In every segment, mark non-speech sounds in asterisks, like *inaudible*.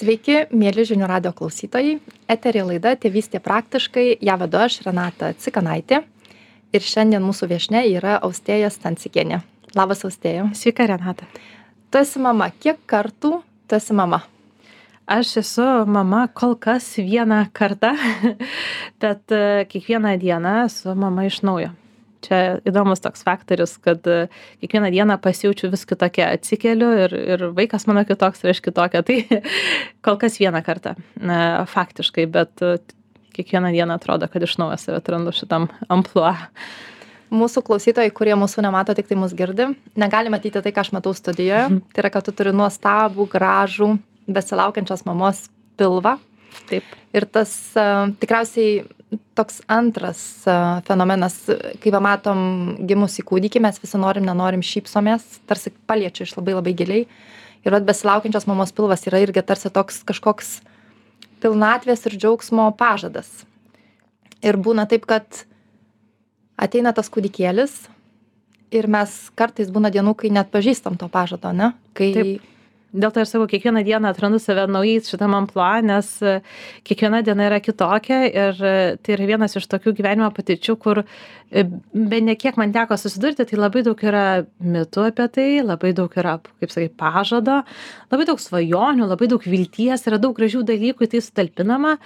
Sveiki, mėly žinių radio klausytojai. Eterė laida Tėvystė praktiškai. Ja vedu aš, Renata Cikanaitė. Ir šiandien mūsų viešne yra Austėja Stancikienė. Labas, Austėja. Sveika, Renata. Tu esi mama. Kiek kartų tu esi mama? Aš esu mama kol kas vieną kartą, *laughs* bet e, kiekvieną dieną esu mama iš naujo čia įdomus toks faktorius kad e, kiekvieną dieną pasijaučiu vis kitokia atsikeliu ir ir vaikas mano kitoks ir aš kitokia. *laughs* Tai kol kas vieną kartą faktiškai bet e, kiekvieną dieną atrodo kad iš naujo save atrandu šitam amplua. Mūsų klausytojai kurie mūsų nemato tiktai mus girdi. Negali matyti tai ką aš matau studijoje. Mhm. tai yra kad tu turi nuostabų gražų besilaukiančios mamos pilvą. Taip. Ir tas uh, tikriausiai toks antras fenomenas. Kai pamatom gimusį kūdikį mes visi norim nenorim šypsomės tarsi paliečia iš labai labai giliai. Ir vat besilaukiančios mamos pilvas yra irgi tarsi toks kažkoks pilnatvės ir džiaugsmo pažadas. Ir būna taip kad ateina tas kūdikėlis ir mes kartais būna dienų kai neatpažįstam to pažado ane kai Taip dėl to ir sakau kiekvieną dieną atrandu save naujai šitam amplua nes e, kiekviena diena yra kitokia ir e, tai yra vienas iš tokių gyvenimo patirčių kur e, bene kiek man teko susidurti tai labai daug yra mitų apie tai labai daug yra kaip sakai pažado labai daug svajonių labai daug vilties yra daug gražių dalykų tai sutalpinama.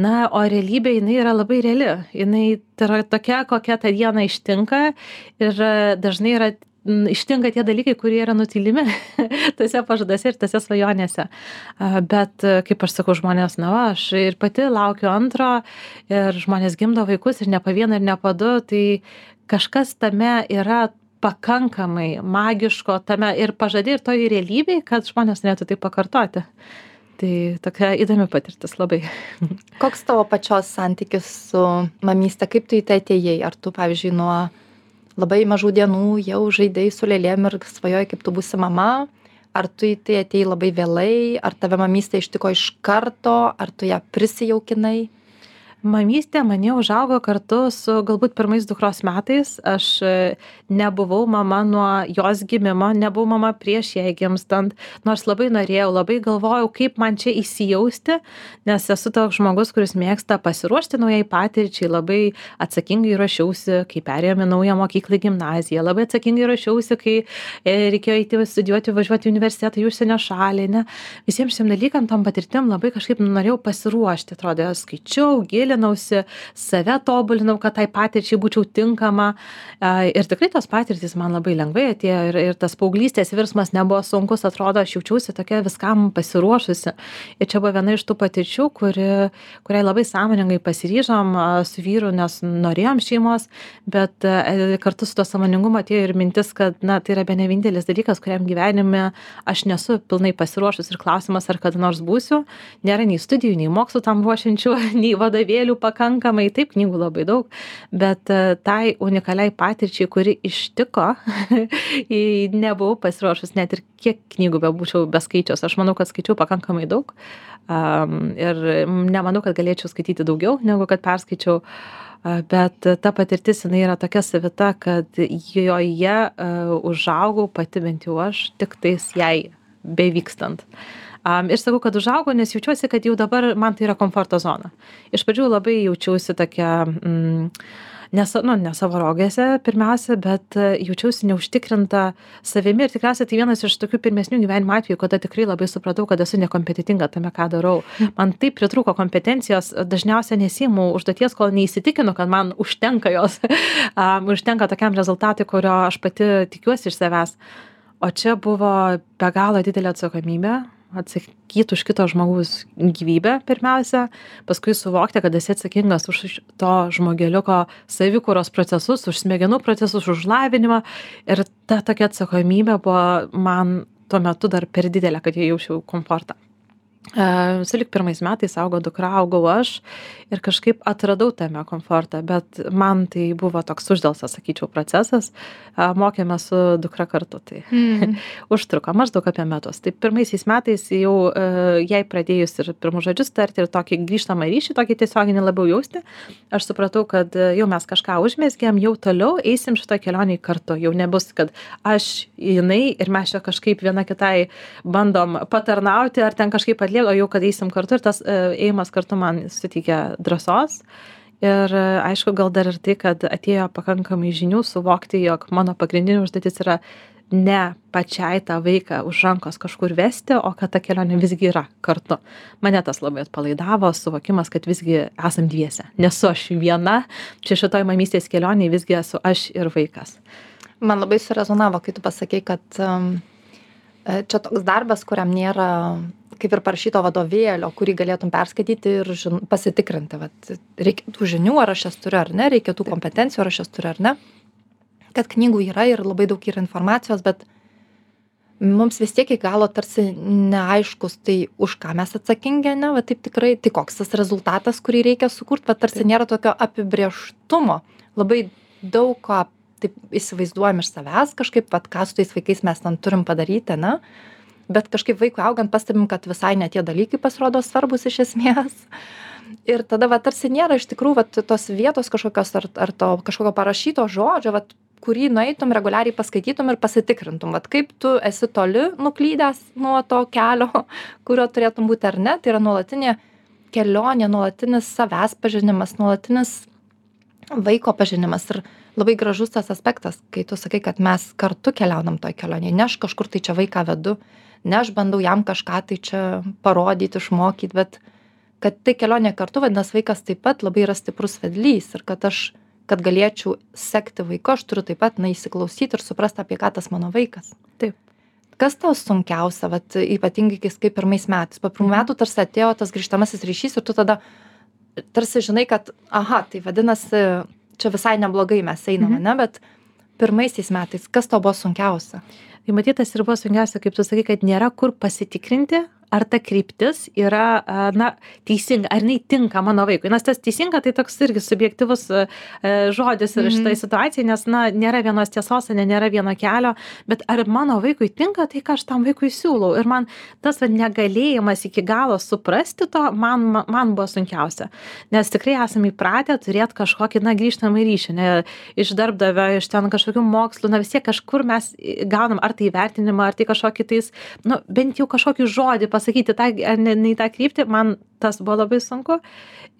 Na o realybė jinai yra labai reali. Jinai yra tokia kokia tą dieną ištinka ir dažnai yra ištinka tie dalykai kurie yra nutylimi *laughs* tuose pažaduose ir tose svajonėse. Bet kaip aš sakau žmonės na va aš ir pati laukiu antro ir žmonės gimdo vaikus ir ne po vieną ir ne po du tai kažkas tame yra pakankamai magiško tame ir pažade ir toj realybėj kad žmonės norėtų tai pakartoti. Tai tokia įdomi patirtis labai. *laughs* Koks tavo pačios santykis su mamyste? Kaip tu į tai atėjai? Ar tu pavyzdžiui nuo labai mažų dienų jau žaidei su lėlėm ir svajojai kaip tu būsi mama. Ar tu į tai atėjai labai vėlai? Ar tave mamystė ištiko iš karto? Ar tu ją prisijaukinai mamystė manyje užaugo kartu su galbūt pirmais dukros metais. Aš e, nebuvau mama nuo jos gimimo nebuvau mama prieš jai gimstant nors labai norėjau labai galvojau kaip man čia įsijausti nes esu toks žmogus kuris mėgsta pasiruošti naujai patirčiai labai atsakingai ruošiausi kai perėjom į naują mokyklą gimnaziją labai atsakingai ruošiausi kai e, reikėjo eiti studijuoti važiuoti į universitetą į užsienio šalį ne visiem šitiem dalykam tom patirtim labai kažkaip norėjau pasiruošti atrodė skaičiau giliai gilinausi save tobulinau kad tai patirčiai būčiau tinkama. Ir tikrai tos patirtys man labai lengvai atėjo ir ir tas paauglystės virsmas nebuvo sunkus atrodo aš jaučiausi tokia viskam pasiruošusi. Ir čia buvo viena iš tų patirčių kuri kuriai labai sąmoningai pasiryžom su vyru nes norėjom šeimos bet kartu su tuo sąmoningumu atėjo ir mintis kad na tai yra bene vienintelis dalykas kuriam gyvenime aš nesu pilnai pasiruošus ir klausimas ar kada nors būsiu. Nėra nei studijų nei mokslų tam ruošiančių *laughs* nei vadovėlių vadovėlių pakankamai taip knygų labai daug bet e, tai unikaliai patirčiai kuri ištiko *laughs* nebuvau pasiruošus net ir kiek knygų bebūčiau beskaičius. Aš manau kad skaičiau pakankamai daug um, ir nemanau kad galėčiau skaityti daugiau negu kad perskaičiau bet ta patirtis jinai yra tokia savita kad joje uh, užaugau pati bent jau aš tiktais jai bevykstant ir sakau kad užaugau nes jaučiuosi kad jau dabar man tai yra komforto zona. Iš pradžių labai jaučiausi tokia mm, nes nu ne savo rogėse pirmiausia bet e, jaučiausi neužtikrinta savimi ir tikriausiai tai vienas iš tokių pirmesnių gyvenimo atvejų kada tikrai labai supratau kad esu nekompetentinga tame ką darau. Man taip pritrūko kompetencijos dažniausia nesiimu užduoties kol neįsitikinu kad man užtenka jos *laughs* užtenka tokiam rezultatui kurio aš pati tikiuosi iš savęs. O čia buvo be galo didelė atsakomybė atsakyt už kito žmogaus gyvybę pirmiausia paskui suvokti kad esi atsakingas už to žmogeliuko savikūros procesus už smegenų procesus už lavinimą. Ir ta tokia atsakomybė buvo man tuo metu dar per didelė kad jausčiau komfortą e, sulig pirmais metais augo dukra augau aš ir kažkaip atradau tame komfortą bet man tai buvo toks uždelstas sakyčiau procesas. Mokėmės su dukra kartu tai mm. *laughs* užtruko maždaug apie metus. Tai pirmaisiais metais jau e, jai pradėjus ir pirmus žodžius tarti ir tokį grįžtamą ryšį tokį tiesioginį labiau jausti aš supratau kad e, jau mes kažką užmezgėm jau toliau eisim šitoj kelionėj kartu. Jau nebus kad aš jinai ir mes čia kažkaip viena kitai bandom patarnauti ar ten kažkaip atliept tiek o jau kad eisim kartu ir tas e, ėjimas kartu man suteikia drąsos. Ir e, aišku gal dar ir tai kad atėjo pakankamai žinių suvokti jog mano pagrindinė užduotis yra ne pačiai tą vaiką už rankos kažkur vesti o kad ta kelionė visgi yra kartu. Mane tas labai atpalaidavo suvokimas kad visgi esam dviese. Nesu aš viena čia šitoj mamystės kelionėj visgi esu aš ir vaikas. Man labai surezonavo kai tu pasakei kad čia toks darbas kuriam nėra kaip ir parašyto vadovėlio kurį galėtum perskaityti ir žin pasitikrinti vat reikia tų žinių ar aš jas turiu ar ne reikia tų kompetencijų ar aš jas turiu ar ne. Kad knygų yra ir labai daug yra informacijos bet mums vis tiek iki galo tarsi neaiškus tai už ką mes atsakingi ane va taip tikrai tai koks tas rezultatas kurį reikia sukurt va tarsi nėra tokio apibrėžtumo. Labai daug ką taip įsivaizduojam iš savęs kažkaip vat ką su tais vaikais mes ten turim padaryti ane? Bet kažkaip vaikui augant pastebim kad visai ne tie dalykai pasirodo svarbūs iš esmės. Ir tada va tarsi nėra iš tikrųjų vat tos vietos kažkokios ar ar to kažkokio parašyto žodžio vat kurį nueitum reguliariai paskaitytum ir pasitikrintum vat kaip tu esi toli nuklydęs nuo to kelio *laughs* kuriuo turėtum būti ar ne. Tai yra nuolatinė kelionė nuolatinis savęs pažinimas nuolatinis vaiko pažinimas. Ir labai gražus tas aspektas kai tu sakai kad mes kartu keliaunam toj kelionėj. Ne aš kažkur tai čia vaiką vedu ne aš bandau jam kažką tai čia parodyt išmokyt bet kad tai kelionė kartu vadinas vaikas taip pat labai yra stiprus vedlys ir kad aš kad galėčiau sekti vaiku aš turiu taip pat na įsiklausyt ir suprast apie ką tas mano vaikas. Taip. Kas tau sunkiausia vat ypatingai kai sakai pirmais metais? Po pirmų Mhm. metų tarsi atėjo tas grįžtamasis ryšys ir tu tada tarsi žinai kad aha tai vadinasi čia visai neblogai mes einam Mhm. ane bet pirmaisiais metais kas tau buvo sunkiausia tai matyt tas ir buvo sunkiausia kaip tu sakai kad nėra kur pasitikrinti ar ta kryptis yra na teisinga ar jinai tinka mano vaikui? Nes tas teisinga tai toks irgi subjektyvus e, e, žodis Mhm. šitoj situacijoj nes na nėra vienos tiesos ane nėra vieno kelio bet ar mano vaikui tinka tai ką aš tam vaikui siūlau? Ir man tas va negalėjimas iki galo suprasti to man ma- man buvo sunkiausia. Nes tikrai esam įpratę turėt kažkokį na grįžtamąjį ryšį ne iš darbdavio iš ten kažkokių mokslų na vis tiek kažkur mes i- gaunam ar tai įvertinimą ar tai kažkokį tais nu bent jau kažkokį žodį pasakyti tą ne ne į tą kryptį man tas buvo labai sunku.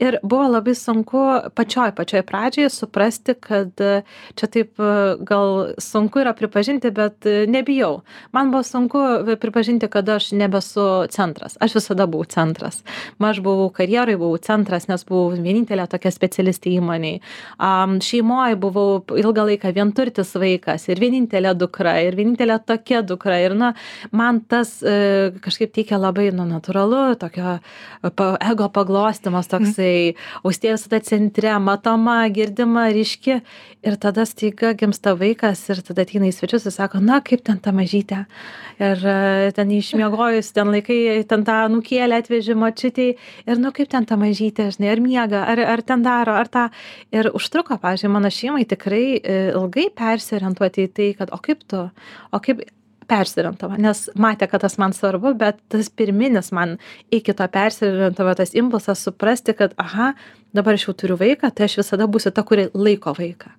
Ir buvo labai sunku pačioj pačioj pradžioj suprasti kad e, čia taip e, gal sunku yra pripažinti bet e, nebijau. Man buvo sunku pripažinti kad aš nebesu centras. Aš visada buvau centras. Aš buvau karjeroj buvau centras nes buvau vienintelė tokia specialistė įmonėj am šeimoj buvau ilgą laiką vienturtis vaikas ir vienintelė dukra ir vienintelė tokia dukra. Ir na man tas e, kažkaip teikė labai nu natūralu tokio pa ego paglostymas toksai austėja visada centre matoma girdima ryški. Ir tada staiga gimsta vaikas ir tada ateina į svečius ir sako na kaip ten ta mažytė? Ir e, ten išmiegojus ten laikai ten tą anūkėlę atvežė močiutei ir nu kaip ten ta mažytė žinai ar miega ar ar ten daro ar tą? Ir užtruko pavyzdžiui mano šeimai tikrai e, ilgai persiorientuoti į tai kad o kaip tu? O kaip persiorientavo nes matė kad tas man svarbu bet tas pirminis man iki to persiorientavo tas impulsas suprasti kad aha dabar aš jau turiu vaiką tai aš visada būsiu ta kuri laiko vaiką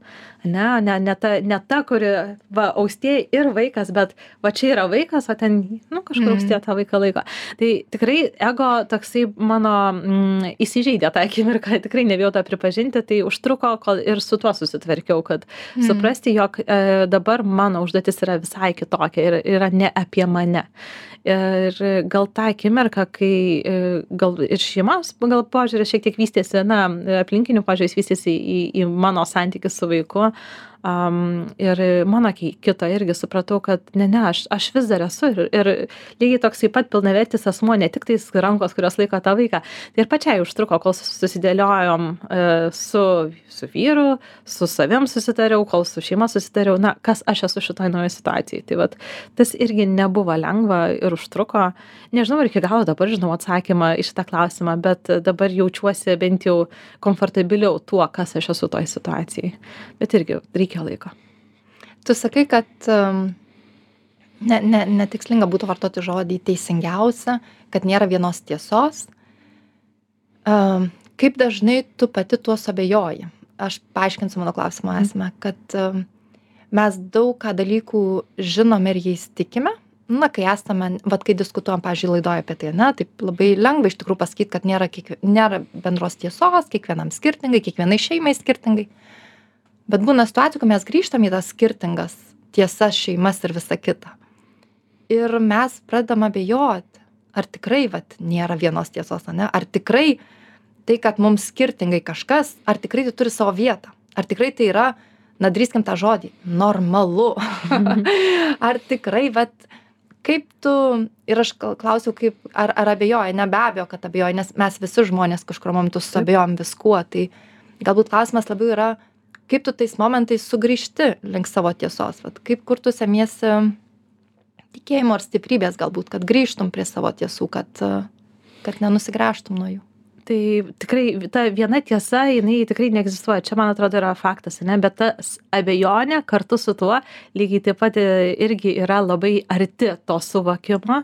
ane ne ne ta ne ta kuri va austėja ir vaikas bet va čia yra vaikas o ten nu kažkur Mhm. austėja tą vaiką laiko tai tikrai ego toksai mano mm, įsižeidė tą akimirką tikrai nebijau to pripažinti tai užtruko kol ir su tuo susitvarkiau kad Mhm. suprasti jog e, dabar mano užduotis yra visai kitokia ir yra ne apie mane ir gal tą akimirką kai e, gal ir šeimos gal požiūris šiek tiek vystėsi na aplinkinių požiūris vystėsi į į mano santykį su vaiku am, ir mano ki- kito irgi supratau kad ne ne aš aš vis dar esu ir ir lygiai toksai pat pilnavertis asmuo ne tik tais rankos kurios laiko tą vaiką. Tai ir pačiai užtruko kol susidėliojom e, su su vyru su savim susitariau kol su šeima susitariau. Na kas aš esu šitoj naujoj situacijoj? Tai vat tas irgi nebuvo lengva ir užtruko. Nežinau ar iki galo dabar žinau atsakymą į šitą klausimą bet dabar jaučiuosi bent jau komfortabiliau tuo kas aš esu toj situacijoj. Bet irgi reikėjo laiko. Tu sakai kad um, ne ne netikslinga būtų vartoti žodį teisingiausia kad nėra vienos tiesos. Um, kaip dažnai tu pati tuo suabejoji aš paaiškinsiu mano klausimo esmę kad um, mes daug ką dalykų žinome ir jais tikime. Na kai esame vat kai diskutuojam pavyzdžiui laidoj apie tai ane taip labai lengva iš tikrųjų pasakyt kad nėra kiek nėra bendros tiesos kiekvienam skirtingai kiekvienai šeimai skirtingai bet būna situacijų kai mes grįžtam į tas skirtingas tiesas šeimas ir visa kita. Ir mes pradedam abejoti ar tikrai vat nėra vienos tiesos ane? Ar tikrai tai kad mums skirtingai kažkas ar tikrai tai turi savo vietą? Ar tikrai tai yra na drįskim tą žodį normalu? *laughs* Ar tikrai vat kaip tu ir aš klausiau kaip ar ar abejoji? Ne be abejo kad abejoji nes mes visi žmonės kažkuriuo momentu suabejojam viskuo tai galbūt klausimas labiau yra kaip tu tais momentais sugrįžti link savo tiesos? Vat kaip kur tu semiesi tikėjimo ir stiprybės galbūt kad grįžtum prie savo tiesų kad kad nenusigręžtum nuo jų tai tikrai ta viena tiesa jinai tikrai neegzistuoja. Čia man atrodo yra faktas ane? Bet tas abejonė kartu su tuo lygiai taip pat e, irgi yra labai arti to suvokimo.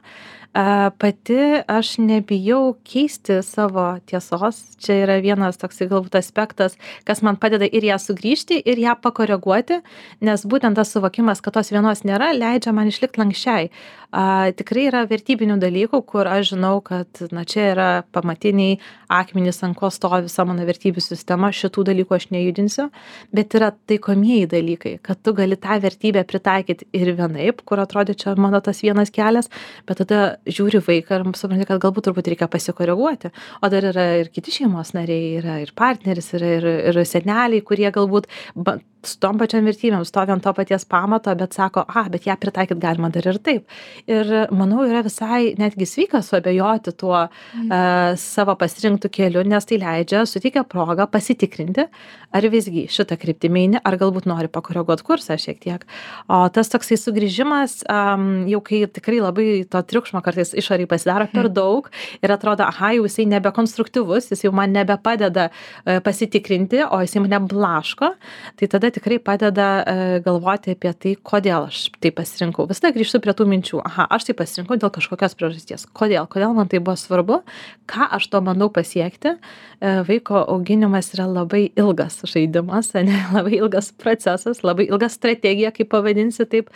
A pati aš nebijau keisti savo tiesos. Čia yra vienas toksai galbūt aspektas kas man padeda ir ją sugrįžti ir ją pakoreguoti nes būtent tas suvokimas kad tos vienos nėra leidžia man išlikt lanksčiai a tikrai yra vertybinių dalykų kur aš žinau kad na čia yra pamatiniai akmenys ant ko stovi visa mano vertybių sistema šitų dalykų aš nejudinsiu bet yra taikomieji dalykai kad tu gali tą vertybę pritaikyt ir vienaip kur atrodė čia mano tas vienas kelias bet tada žiūri vaiką ir supranti kad galbūt truputį reikia pasikoreguoti. O dar yra ir kiti šeimos nariai yra ir partneris yra ir ir seneliai kurie galbūt ba su tom pačiom vertybėm stovi ant to paties pamato bet sako a bet ją pritaikyt galima dar ir taip. Ir manau yra visai netgi sveika suabejoti tuo Mhm. a savo pasirinktu keliu nes tai leidžia suteikia progą pasitikrinti ar visgi šita kryptimi eini ar galbūt nori pakoreguot kursą šiek tiek. O tas toksai sugrįžimas am jau kai tikrai labai to triukšmo kartais išorėj pasidaro per daug ir atrodo aha jau jisai nebekonstruktyvus jis jau man nebepadeda e pasitikrinti o jisai mane blaško. Tai tada tikrai padeda e galvoti apie tai kodėl aš taip pasirinkau. Visada grįžtu prie tų minčių aha aš tai pasirinkau dėl kažkokios priežasties. Kodėl? Kodėl man tai buvo svarbu? Ką aš tuo bandau pasiekti vaiko auginimas yra labai ilgas žaidimas ane *laughs* labai ilgas procesas labai ilga strategija kaip pavadinsi taip.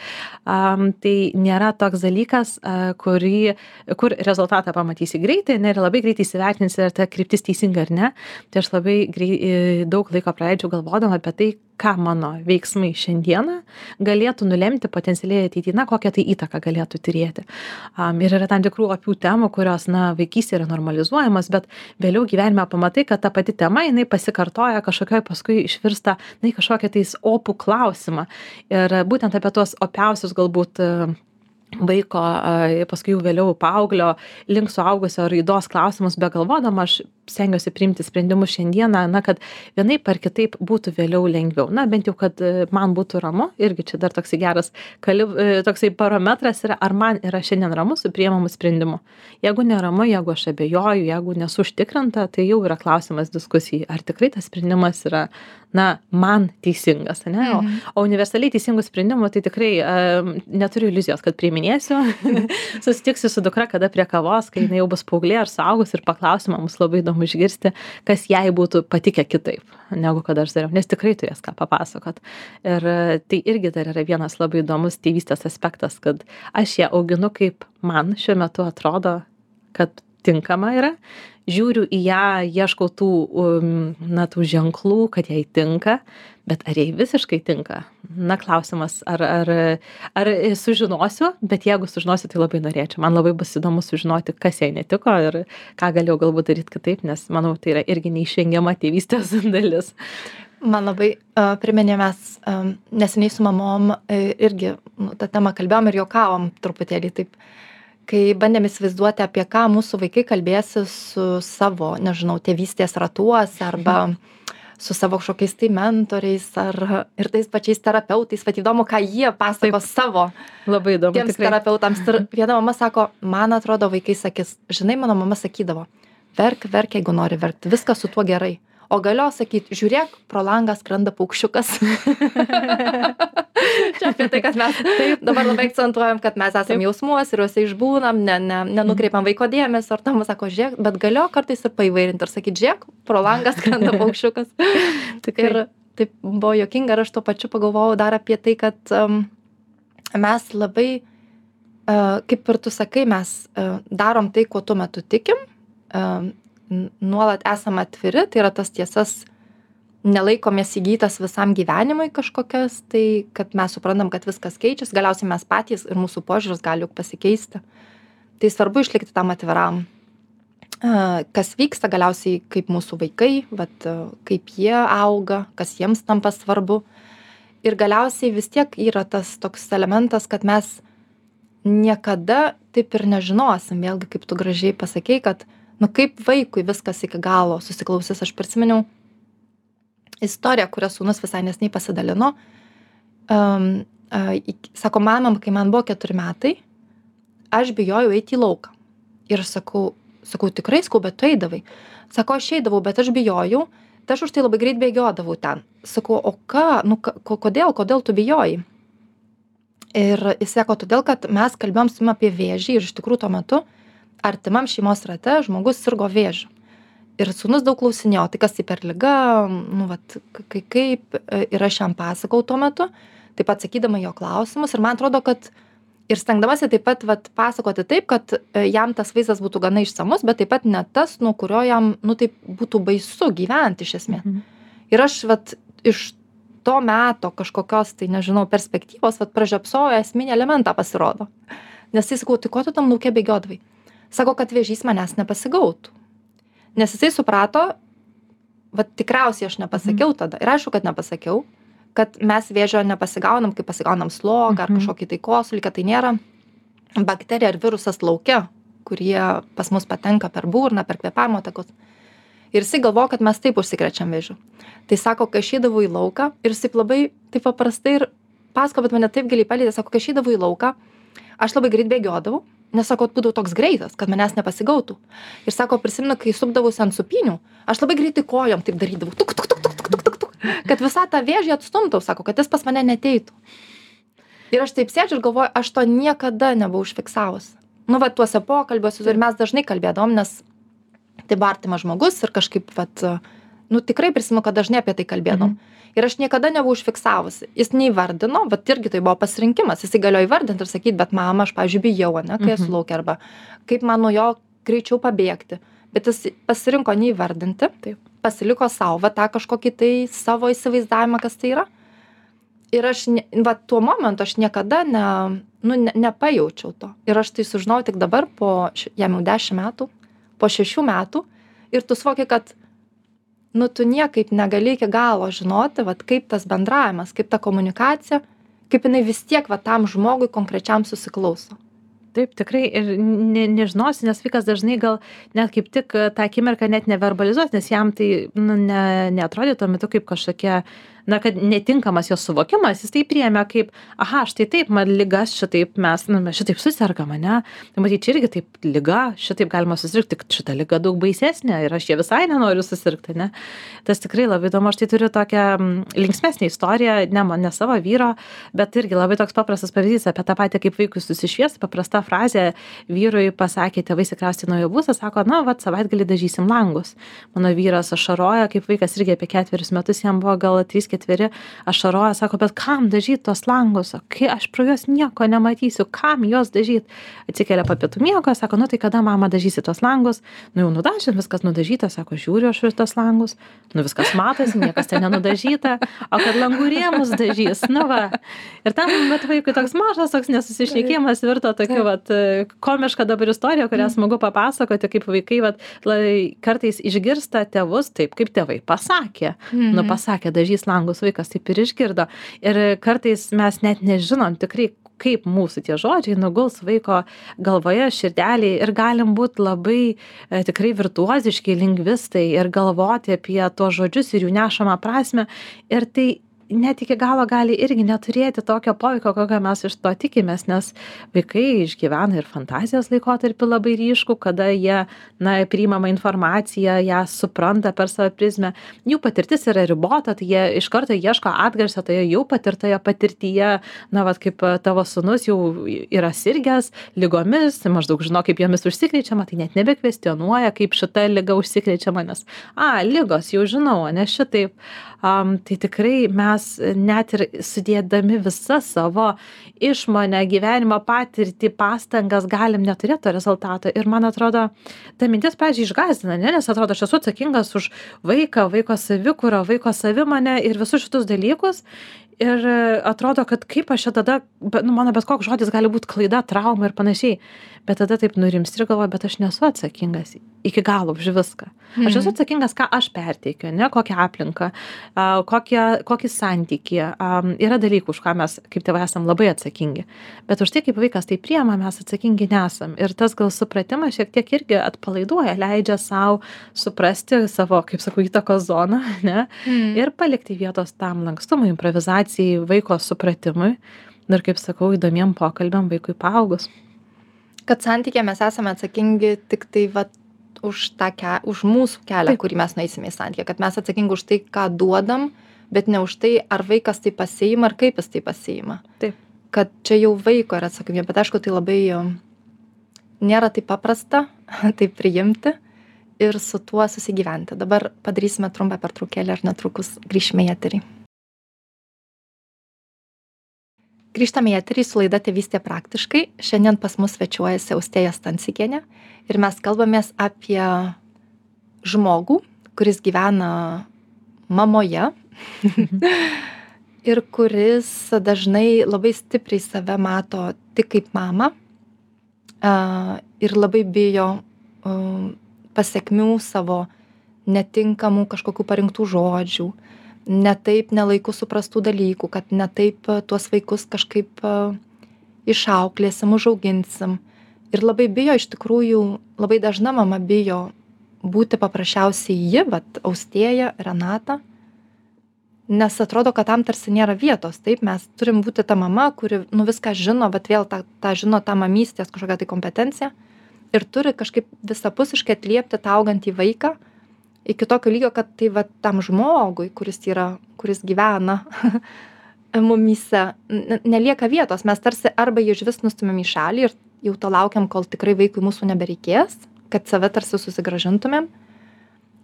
Am tai nėra toks dalykas a kurį kur rezultatą pamatysi greitai ane ir labai greitai įsivertinsi ar ta kryptis teisinga ar ne. Tai aš labai grei i daug laiko praleidžiu galvodama apie tai ką mano veiksmai šiandieną galėtų nulemti potencialiai ateity na kokią tai įtaką galėtų turėti. Am ir yra tam tikrų opių temų kurios na vaikystėj yra normalizuojamos bet vėliau gyvenime pamatai kad ta pati tema jinai pasikartoja kažkokioj paskui išvirsta na į kažkokį tais opų klausimą. Ir būtent apie tuos opiausius galbūt vaiko a paskui jau vėliau paauglio link suaugusio raidos klausimus begalvodama aš stengiuosi priimti sprendimus šiandieną na kad vienaip ar kitaip būtų vėliau lengviau. Na bent jau kad man būtų ramu irgi čia dar toksai geras kali toksai parametras yra ar man yra šiandien ramu su priimamu sprendimu. Jeigu neramu jeigu aš abejoju jeigu nesu užtikrinta tai jau yra klausimas diskusijai ar tikrai tas sprendimas yra na man teisingas ane? O o universaliai teisingų sprendimų tai tikrai a neturiu iliuzijos kad priiminėsiu. *laughs* Susitiksiu su dukra kada prie kavos kai jinai jau bus paauglė ar suaugus ir paklausiu man bus labai įdomu išgirsti kas jai būtų patikę kitaip negu kad aš dariau nes tikrai turės ką papasakot. Ir tai irgi dar yra vienas labai įdomus tėvystės aspektas kad aš ją auginu kaip man šiuo metu atrodo kad tinkama yra žiūriu į ją ieškau tų um na tų ženklų kad jai tinka bet ar jai visiškai tinka? Na klausimas ar ar ar sužinosiu bet jeigu sužinosiu tai labai norėčiau. Man labai bus įdomu sužinoti kas jai netiko ir ką galėjau galbūt daryt kitaip nes manau tai yra irgi neišvengiama tėvystės *laughs* dalis. Man labai a priminė mes am neseniai su mamom irgi nu ta tema kalbėjom ir juokavom truputėlį taip kai bandėm įsivaizduoti apie ką mūsų vaikai kalbėsis su savo nežinau tėvystės ratuose arba su savo kažkokiais tai mentoriais ar ir tais pačiais terapeutais. Vat įdomu ką jie pasakos savo labai įdomu tiems terapeutams. Ir viena mama sako man atrodo vaikai sakys žinai mano mama sakydavo verk verk jeigu nori verkt viskas su tuo gerai o galėjo sakyt žiūrėk pro langą skrenda paukščiukas. *laughs* Čia apie tai kad mes dabar labai akcentuojam kad mes esam jausmuose ir juose išbūnam ne ne nenukreipiam vaiko dėmesio ir ta mama sako žiūrėk bet galėjo kartais ir paįvairint ir sakyt žiūrėk pro langą skrenda *laughs* paukščiukas. Ir taip buvo juokinga ir aš tuo pačiu pagalvojau dar apie tai kad am mes labai kaip ir tu sakai, mes darom tai, kuo tuo metu tikim, nuolat esame atviri, tai yra tas tiesas nelaikomės įgytas visam gyvenimui kažkokias, tai kad mes suprantam, kad viskas keičiasi, galiausiai mes patys ir mūsų požiūris gali juk pasikeisti. Tai svarbu išlikti tam atviram. Kas vyksta galiausiai, kaip mūsų vaikai, vat, kaip jie auga, kas jiems tampa svarbu. Ir galiausiai vis tiek yra tas toks elementas, kad mes niekada taip ir nežinosim, vėlgi kaip tu gražiai pasakei, kad, nu kaip vaikui viskas iki galo susiklausys, aš prisiminiau, istorija, kurią sūnus visai nesnei pasidalino. Um, uh, sako, mamam, kai man buvo keturi metai, aš bijojau eiti į lauką. Ir aš sakau, sakau, tikrai skau, bet tu eidavai. Sako, aš eidavau, bet aš bijojau, tai aš už tai labai greit bėgiodavau ten. Sakau, o ką, nu, kodėl, kodėl tu bijojai? Ir jis sako, todėl, kad mes kalbėjom su jum apie vėžį ir iš tikrųjų tuo metu artimam šeimos rate žmogus sirgo vėžiu. Ir sūnus daug klausinėjo tai kas tai per liga? Nu vat kai kaip ir aš jam pasakojau tuo metu. Taip pat atsakydama į jo klausimus ir man atrodo kad ir stengdamasi taip pat vat pasakoti taip kad e, jam tas vaizdas būtų gana išsamus bet taip pat ne tas nuo kurio jam nu taip būtų baisu gyvent iš esmės. Mhm. ir aš vat iš to meto kažkokios tai nežinau perspektyvos vat pražiopsojo esminį elementą pasirodo. Nes tai sakau tai ko tu tam lauke bėgiodavai sako kad vėžys manęs nepasigautų. Nes jisai suprato vat tikriausiai aš nepasakiau tada. Ir aišku kad nepasakiau kad mes vėžio nepasigaunam kai pasigaunam slogą ar Mhm. kažkokį tai kosulį kad tai nėra bakterija ar virusas lauke kurie pas mus patenka per burną per kvėpavimo takus ir jisai galvojo kad mes taip užsikrečiam vėžiu. Tai sako kai aš eidavau į lauką ir jis taip labai taip paprastai ir pasakojo bet mane taip giliai palietė sako kai aš eidavau į lauką aš labai greit bėgiodavau nes sako būdavau toks greitas kad manęs nepasigautų. Ir sako prisimenu kai supdavausi ant sūpynių aš labai greitai kojom taip darydavau tuk tuk tuk tuk tuk tuk tuk tuk kad visą tą vėžį atstumtų sako kad jis pas mane neateitų. Ir aš taip sėdžiu ir galvoju aš to niekada nebuvau užfiksavus. Nu va tuose pokalbiuose ir mes dažnai kalbėdavom nes tai buvo artimas žmogus ir kažkaip vat nu tikrai prisimenu kad dažnai apie tai kalbėdavom ir aš niekada nebuvau užfiksavusi. Jis neįvardino vat irgi tai buvo pasirinkimas. Jisai galėjo įvardint ir sakyt bet mama aš pavyzdžiui bijau ane kai esu Mhm. lauke arba kaip man nuo jo greičiau pabėgti. Bet jis pasirinko neįvardinti Taip. pasiliko sau va tą kažkokį tai savo įsivaizdavimą kas tai yra. Ir aš ne va tuo momentu aš niekada ne nu ne nepajaučiau to. Ir aš tai sužinojau tik dabar po jam jau dešim metų po šešių metų. Ir tu suvoki kad nu tu niekaip negali iki galo žinoti vat kaip tas bendravimas kaip ta komunikacija kaip jinai vis tiek va tam žmogui konkrečiam susiklauso. Taip tikrai ir ne nežinosi nes vaikas dažnai gal net kaip tik tą akimirką net neverbalizuos nes jam tai nu ne neatrodė tuo metu kaip kažkokia na kad netinkamas jo suvokimas jis tai priėmė kaip aha štai taip man ligas šitaip mes nu mes šitaip susergam ane? Tai matyt čia irgi taip liga šitaip galima susirgt tik šita liga daug baisesnė ir aš ja visai nenoriu susirgt ane? Tas tikrai labai įdomu aš tai turiu tokią linksmesnę istoriją ne man ne savo vyro bet irgi labai toks paprastas pavyzdys apie tą patį kaip vaikui susišviest paprasta frazė vyrui pasakė tėvai tikriausiai nuo jo būsto sako na vat savaitgalį dažysim langus. Mano vyras ašaroja kaip vaikas irgi apie ketverius metus jam buvo gal trys ketveri ašaroja sako bet kam dažyt tuos langus kai aš pro juos nieko nematysiu kam juos dažyt? Atsikelia po pietų miego sako nu tai kada mama dažysi tuos langus nu jau nudažėm viskas nudažyta sako žiūriu aš į tuos langus nu viskas matosi niekas ten nenudažyta o kad langų rėmus dažys nu va. Ir tam vat vaikui toks mažas toks nesusišnekėjimas virto tokiu vat e, komiška dabar istorija kurią smagu papasakoti kaip vaikai vat lai kartais išgirsta tėvus taip kaip tėvai pasakė. Nu pasakė dažys langus vaikas taip ir išgirdo. Ir kartais mes net nežinom tikrai kaip mūsų tie žodžiai nuguls vaiko galvoje širdelėj ir galim būt labai e, tikrai virtuoziški lingvistai ir galvoti apie tuos žodžius ir jų nešamą prasmę. Ir tai net iki galo gali irgi neturėti tokio poveikio kokio mes iš to tikimės nes vaikai išgyvena ir fantazijos laikotarpį labai ryškų kada jie na priimamą informaciją ją supranta per savo prizmę. Jų patirtis yra ribota tai jie iš karto ieško atgarsio toje jau patirtoje patirtyje. Na vat kaip e, tavo sūnus jau yra sirgęs ligomis maždaug žino kaip jomis užsikrečiama tai net nebekvestionuoja kaip šita liga užsikrečiama nes a ligos jau žinau ane šitaip. Am tai tikrai mes mes net ir sudėdami visą savo išmonę, gyvenimo patirtį, pastangas galim neturėti to rezultato. Ir man atrodo, ta mintis, pažiūrėjau, išgazina, ne? nes atrodo, aš esu atsakingas už vaiką, vaiko savikūrą, vaiko savimonę ir visus šitus dalykus ir atrodo kad kaip aš čia tada nu mano bet koks žodis gali būt klaida trauma ir panašiai bet tada taip nurimsti ir galvoji bet aš nesu atsakingas iki galo už viską. Aš esu atsakingas ką aš perteikiu ane kokią aplinką kokią kokį santykį yra dalykų už ką mes kaip tėvai esam labai atsakingi. Bet už tai kaip vaikas tai priima mes atsakingi nesam. Ir tas gal supratimas šiek tiek irgi atpalaiduoja leidžia sau suprasti savo kaip sakau įtakos zoną *laughs* ane ir palikti vietos tam lankstumui improvizacijai vaiko supratimui ir kaip sakau įdomiem pokalbiam vaikui paaugus. Kad santykyje mes esame atsakingi tik tai vat už tą ke už mūsų kelią kurį mes nueisime į santykį kad mes atsakingi už tai ką duodam bet ne už tai ar vaikas tai pasiima ar kaip jis tai pasiima. Taip. Kad čia jau vaiko yra atsakomybė bet aišku tai labai nėra taip paprasta *laughs* tai priimti ir su tuo susigyventi. Dabar padarysime trumpą pertraukėlę ir netrukus grįšime į eterį grįžtame į eterį su laida tėvystė praktiškai. Šiandien pas mus svečiuojasi austėja stancikienė ir mes kalbamės apie žmogų kuris gyvena mamoje *laughs* ir kuris dažnai labai stipriai save mato tik kaip mamą ir labai bijo pasekmių savo netinkamų kažkokių parinktų žodžių ne taip ne laiku suprastų dalykų kad ne taip tuos vaikus kažkaip išauklėsim užauginsim. Ir labai bijo iš tikrųjų labai dažna mama bijo būti paprasčiausiai ji vat austėja renata nes atrodo kad tam tarsi nėra vietos. Taip mes turim būti ta mama kuri nu viską žino vat vėl tą tą žino tą mamystės kažkokią tai kompetenciją ir turi kažkaip visapusiškai atliepti tą augantį vaiką iki tokio lygio kad tai vat tam žmogui kuris yra kuris gyvena *laughs* mumyse nelieka vietos. Mes tarsi arba jį išvis nustumiam į šalį ir jau to laukiam kol tikrai vaikui mūsų nebereikės kad save tarsi susigrąžintumėm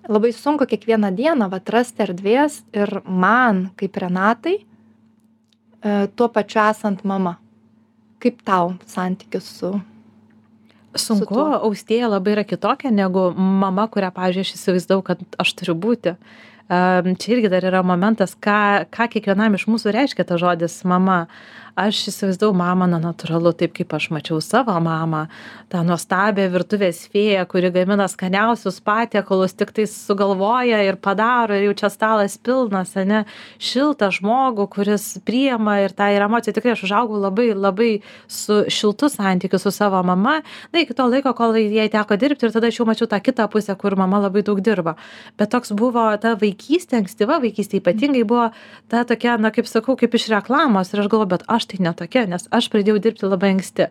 labai sunku kiekvieną dieną vat rasti erdvės ir man kaip renatai e, tuo pačiu esant mama. Kaip tau santykis su sunku austėja labai yra kitokia negu mama kurią pavyzdžiui aš įsivaizdavau kad aš turiu būti. Čia irgi dar yra momentas ką ką kiekvienam iš mūsų reiškia tas žodis mama aš įsivaizdavau mamą na natūralu taip kaip aš mačiau savo mamą tą nuostabią virtuvės fėją kuri gamina skaniausius patiekalus tiktais sugalvoja ir padaro ir jau čia stalas pilnas ane šiltą žmogų kuris priima ir tą ir emociją. Tikrai aš užaugau labai labai su šiltu santykiu su savo mama. Na iki to laiko kol jai teko dirbti ir tada aš jau mačiau tą kitą pusę kur mama labai daug dirba. Bet toks buvo ta vaikystė ankstyva vaikystė ypatingai buvo ta tokia na kaip sakau kaip iš reklamos. Ir aš galvoju bet aš tai ne tokia nes aš pradėjau dirbti labai anksti.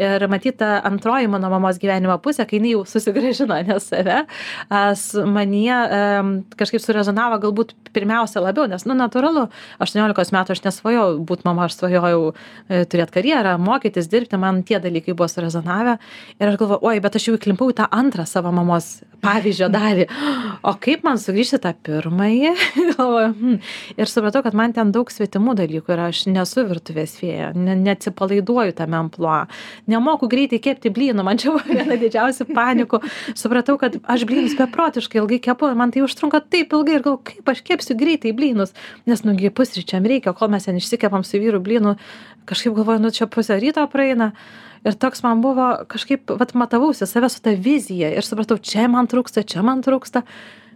Ir matyt ta antroji mano mamos gyvenimo pusė kai jinai jau susigrąžino ane save em kažkaip surezonavo galbūt pirmiausia labiau nes nu natūralu aštuoniolikos metų aš nesvajojau būt mama aš svajojau e, turėt karjerą mokytis dirbti man tie dalykai buvo surezonavę. Ir aš galvoju oi bet aš jau įklimpau į tą antrą savo mamos pavyzdžio dalį. O kaip man sugrįžt į tą pirmąjį? *laughs* Galvoju hm ir supratau kad man ten daug svetimų dalykų ir aš nesu virtuvės fėja. Ne neatsipalaiduoju tame amplua. Nemoku greitai kepti blynų. Man čia buvo viena didžiausių panikų. Supratau kad aš blynus beprotiškai ilgai kepu man tai užtrunka taip ilgai ir galvoju kaip aš kepsiu greitai blynus. Nes nu gi pusryčiam reikia kol mes ten išsikepam su vyru blynų kažkaip galvoju nu čia pusė ryto praeina ir toks man buvo kažkaip vat matavausi save su ta vizija ir supratau čia man trūksta čia man trūksta.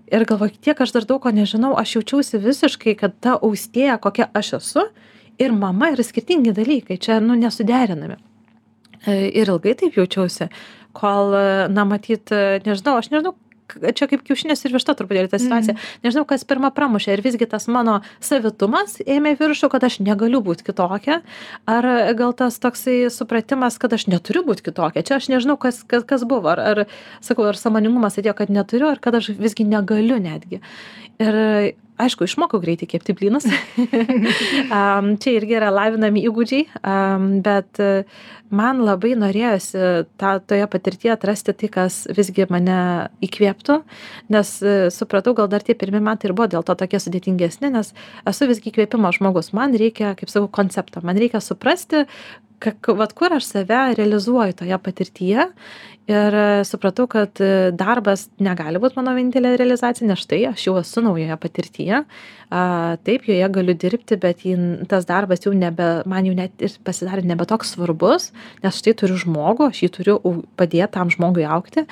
Ir galvoju tiek aš dar daug ko nežinau aš jaučiausi visiškai kad ta austėja kokia aš esu ir mama yra skirtingi dalykai čia nu nesuderinami. E, ir ilgai taip jaučiausi kol na matyt nežinau aš nežinau čia kaip kiaušinis ir višta truputėlį ta situacija. Nežinau kas pirma pramušė ar visgi tas mano savitumas ėmė viršų kad aš negaliu būt kitokia ar gal tas toksai supratimas kad aš neturiu būt kitokia. Čia aš nežinau kas kas kas buvo ar ar sakau ar sąmoningumas atėjo kad neturiu ar kad aš visgi negaliu netgi. Ir aišku išmokau greitai kepti blynus. *laughs* Um, čia irgi yra lavinami įgūdžiai um, bet uh, man labai norėjosi tą toje patirtyje atrasti tai kas visgi mane įkvėptų nes uh, supratau gal dar tie pirmi metai ir buvo dėl to tokie sudėtingesni nes esu visgi įkvėpimo žmogus. Man reikia kaip sakau koncepto. Man reikia suprasti ka vat kur aš save realizuoju toje patirtyje. Ir supratau kad darbas negali būt mano vienintelė realizacija nes štai aš jau esu naujoje patirtyje a taip joje galiu dirbti bet jin tas darbas jau nebe man jau net ir pasidarė nebe toks svarbus nes štai turiu žmogų aš jį turiu padėt tam žmogui augti.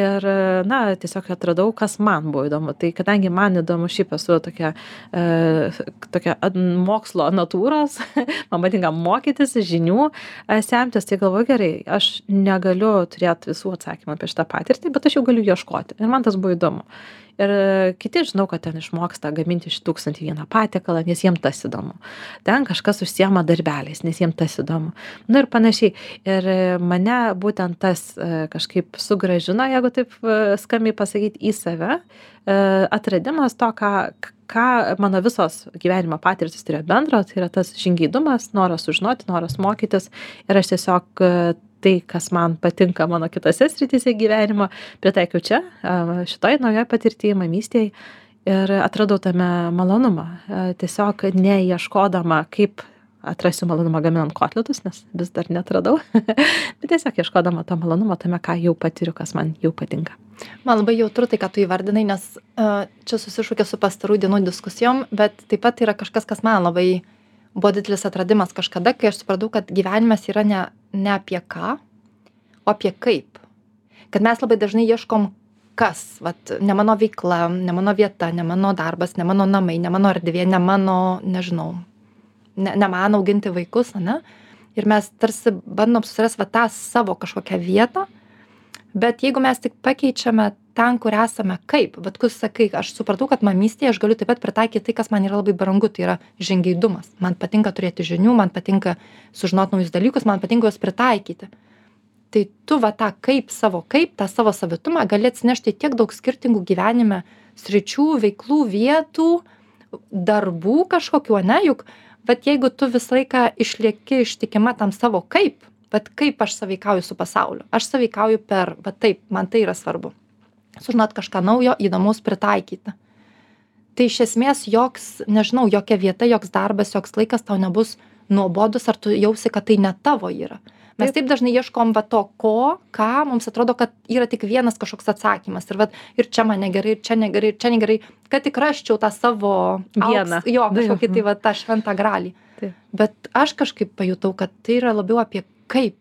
Ir na tiesiog atradau kas man buvo įdomu. Tai kadangi man įdomu šiaip esu tokia e, tokia mokslo natūros *laughs* man patinka mokytis žinių e, semtis tai galvoju gerai aš negaliu turėt visų atsakymų apie šitą patirtį bet aš jau galiu ieškoti. Ir man tas buvo įdomu ir kiti žinau kad ten išmoksta gaminti iš tūkstantį vieną patiekalą nes jiem tas įdomu. Ten kažkas užsiema darbeliais nes jiem tas įdomu. Nu ir panašiai. Ir mane būtent tas e, kažkaip sugrąžino jeigu taip e, skambiai pasakyt į save e, atradimas to ką ką mano visos gyvenimo patirtys turėjo bendro. Tai yra tas žingeidumas noras sužinoti noras mokytis. Ir aš tiesiog tai kas man patinka mano kitose srityse gyvenimo pritaikiau čia šitoj naujoj patirty mamystėj ir atradau tame malonumą. Tiesiog neieškodama kaip atrasiu malonumą gaminant kotletus nes vis dar neatradau *laughs* bet tiesiog ieškodama to malonumo tame ką jau patiriu kas man jau patinka. Man labai jautru tai ką tu įvardinai nes čia susišaukia su pastarųjų dienų diskusijom bet taip pat yra kažkas kas man labai buvo didelis atradimas kažkada kai aš supratau kad gyvenimas yra ne ne apie ką o apie kaip. Kad mes labai dažnai ieškom kas vat ne mano veikla ne mano vieta ne mano darbas ne mano namai ne mano erdvė ne mano nežinau ne ne man auginti vaikus ane? Ir mes tarsi bandom susirast va tą savo kažkokią vietą bet jeigu mes tik pakeičiame ten kur esame. Kaip? Vat kur sakai aš supratau kad mamystėje aš galiu taip pat pritaikyt tai kas man yra labai brangu. Tai yra žingeidumas man patinka turėti žinių man patinka sužinot naujus dalykus man patinka juos pritaikyti. Tai tu va tą kaip savo kaip tą savo savitumą gali atsinešti tiek daug skirtingų gyvenime sričių veiklų vietų darbų kažkokių ane? Juk vat jeigu tu visą laiką išlieki ištikima tam savo kaip vat kaip aš sąveikauju su pasauliu? Aš sąveikauju per va taip man tai yra svarbu sužinot kažką naujo įdomaus pritaikyti. Tai iš esmės joks nežinau jokia vieta joks darbas joks laikas tau nebus nuobodus ar tu jausi kad tai ne tavo yra. Mes taip. dažnai ieškom va to ko ką mums atrodo kad yra tik vienas kažkoks atsakymas. Ir vat ir čia man negerai ir čia negerai ir čia negerai kad tik rasčiau tą savo Vieną. jo *laughs* kažkokį tai va tą šventą gralį. Taip. bet aš kažkaip pajutau kad tai yra labiau apie kaip.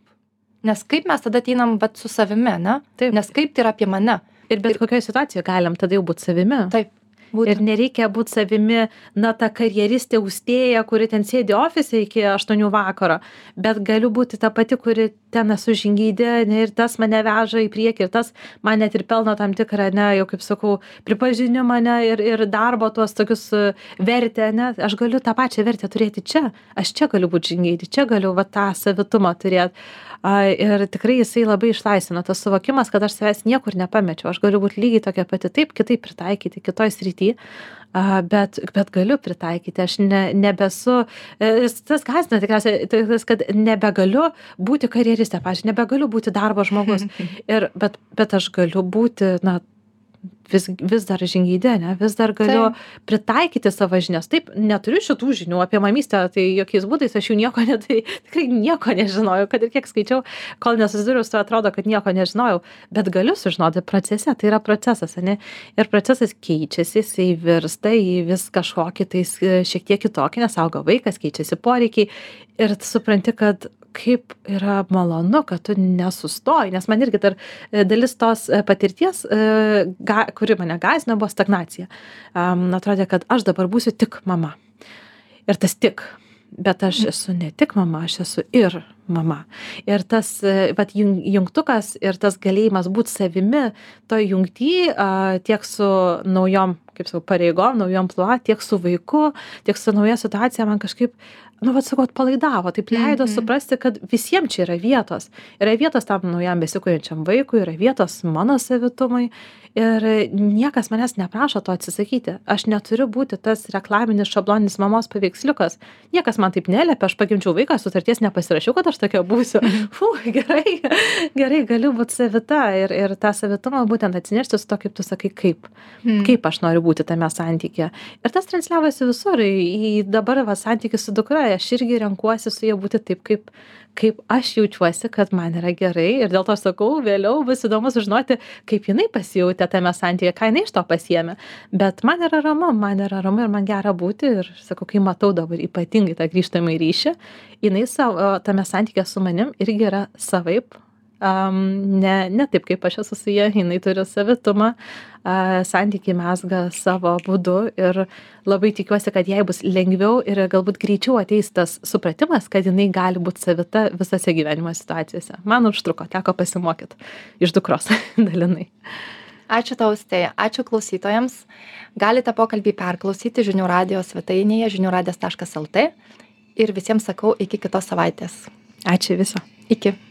Nes kaip mes tada ateinam vat su savimi ane Taip. nes kaip tai yra apie mane ir bet kokioj situacijoj galim tada jau būt savimi. Taip ir būtent nereikia būt savimi na ta karjeristė austėja kuri ten sėdi ofise iki aštuonių vakaro. Bet galiu būti ta pati kuri ten esu žingeidė ane ir tas mane veža į priekį ir tas man net ir pelno tam tikrą ane jau kaip sakau pripažinimą ane ir ir darbo tuos tokius e, vertę ane aš galiu tą pačią vertę turėti čia. Aš čia galiu būt žingeidi čia galiu va tą savitumą turėt. A ir tikrai jisai labai išlaisvina tas suvokimas kad aš savęs niekur nepamečiau. Aš galiu būt lygiai tokia pati taip kitaip pritaikyti kitoj srity a bet bet galiu pritaikyti. Aš ne nebesu e, tas gąsdina tikriausiai tas kad nebegaliu būti karjeriste pavyzdžiui nebegaliu būti darbo žmogus. *laughs* Ir bet bet aš galiu būti na vis vis dar žingeidi ane vis dar galiu pritaikyti savo žinias. Taip neturiu šitų žinių apie mamystę tai jokiais būdais aš jų nieko ne tai tikrai nieko nežinojau kad ir kiek skaičiau kol nesusidūriau su tuo atrodo kad nieko nežinojau bet galiu sužinoti procese tai yra procesas ane? Ir procesas keičiasi jisai virsta į vis kažkokį tais šiek tiek kitokį nes auga vaikas keičiasi poreikiai ir supranti kad kaip yra malonu kad tu nesustoji. Nes man irgi dar e, dalis tos e, patirties e, ga kuri mane gąsdino buvo stagnacija. Am atrodė kad aš dabar būsiu tik mama. Ir tas tik. Bet aš esu ne tik mama aš esu ir mama. Ir tas vat jun jungtukas ir tas galėjimas būt savimi toj jungty tiek su naujom kaip sakau pareigom naujų amplua tiek su vaiku tiek su nauja situacija man kažkaip nu vat sakau atpalaidavo taip leido Mhm. suprasti kad visiem čia yra vietos yra vietos tam naujam besikuriančiam vaikui yra vietos mano savitumui ir niekas manęs neprašo to atsisakyti. Aš neturiu būti tas reklaminis šabloninis mamos paveiksliukas. Niekas man taip neliepia aš pagimdžiau vaiką sutarties nepasirašiau kad aš tokia būsiu. Fu gerai gerai galiu būt savita ir ir tą savitumą būtent atsinešti su tuo kaip tu sakai kaip. Mm. kaip aš noriu būti tame santykyje. Ir tas transliavosi visur. Į dabar va santykį su dukra aš irgi renkuosi su ja būti taip kaip kaip aš jaučiuosi kad man yra gerai. Ir dėl to sakau vėliau bus įdomu sužinoti kaip jinai pasijautė tame santykyje ką jinai iš to pasiėmė. Bet man yra ramu man yra ramu ir man gera būti. Ir sakau kai matau dabar ypatingai tą grįžtamąjį ryšį jinai savo tame santykyje su manim irgi yra savaip am, ne, ne taip, kaip aš esu su ja, jinai turi savitumą, a, santykiai mesga savo būdu ir labai tikiuosi, kad jai bus lengviau ir galbūt greičiau ateis tas supratimas, kad jinai gali būti savita visose gyvenimo situacijose. Man užtruko, teko pasimokyti iš dukros *laughs* dalinai. Ačiū tau, Stėja. Ačiū klausytojams. Galite pokalbį perklausyti žinių radio svetainėje žiniųradijas.lt ir visiems sakau iki kitos savaitės. Ačiū viso. Iki.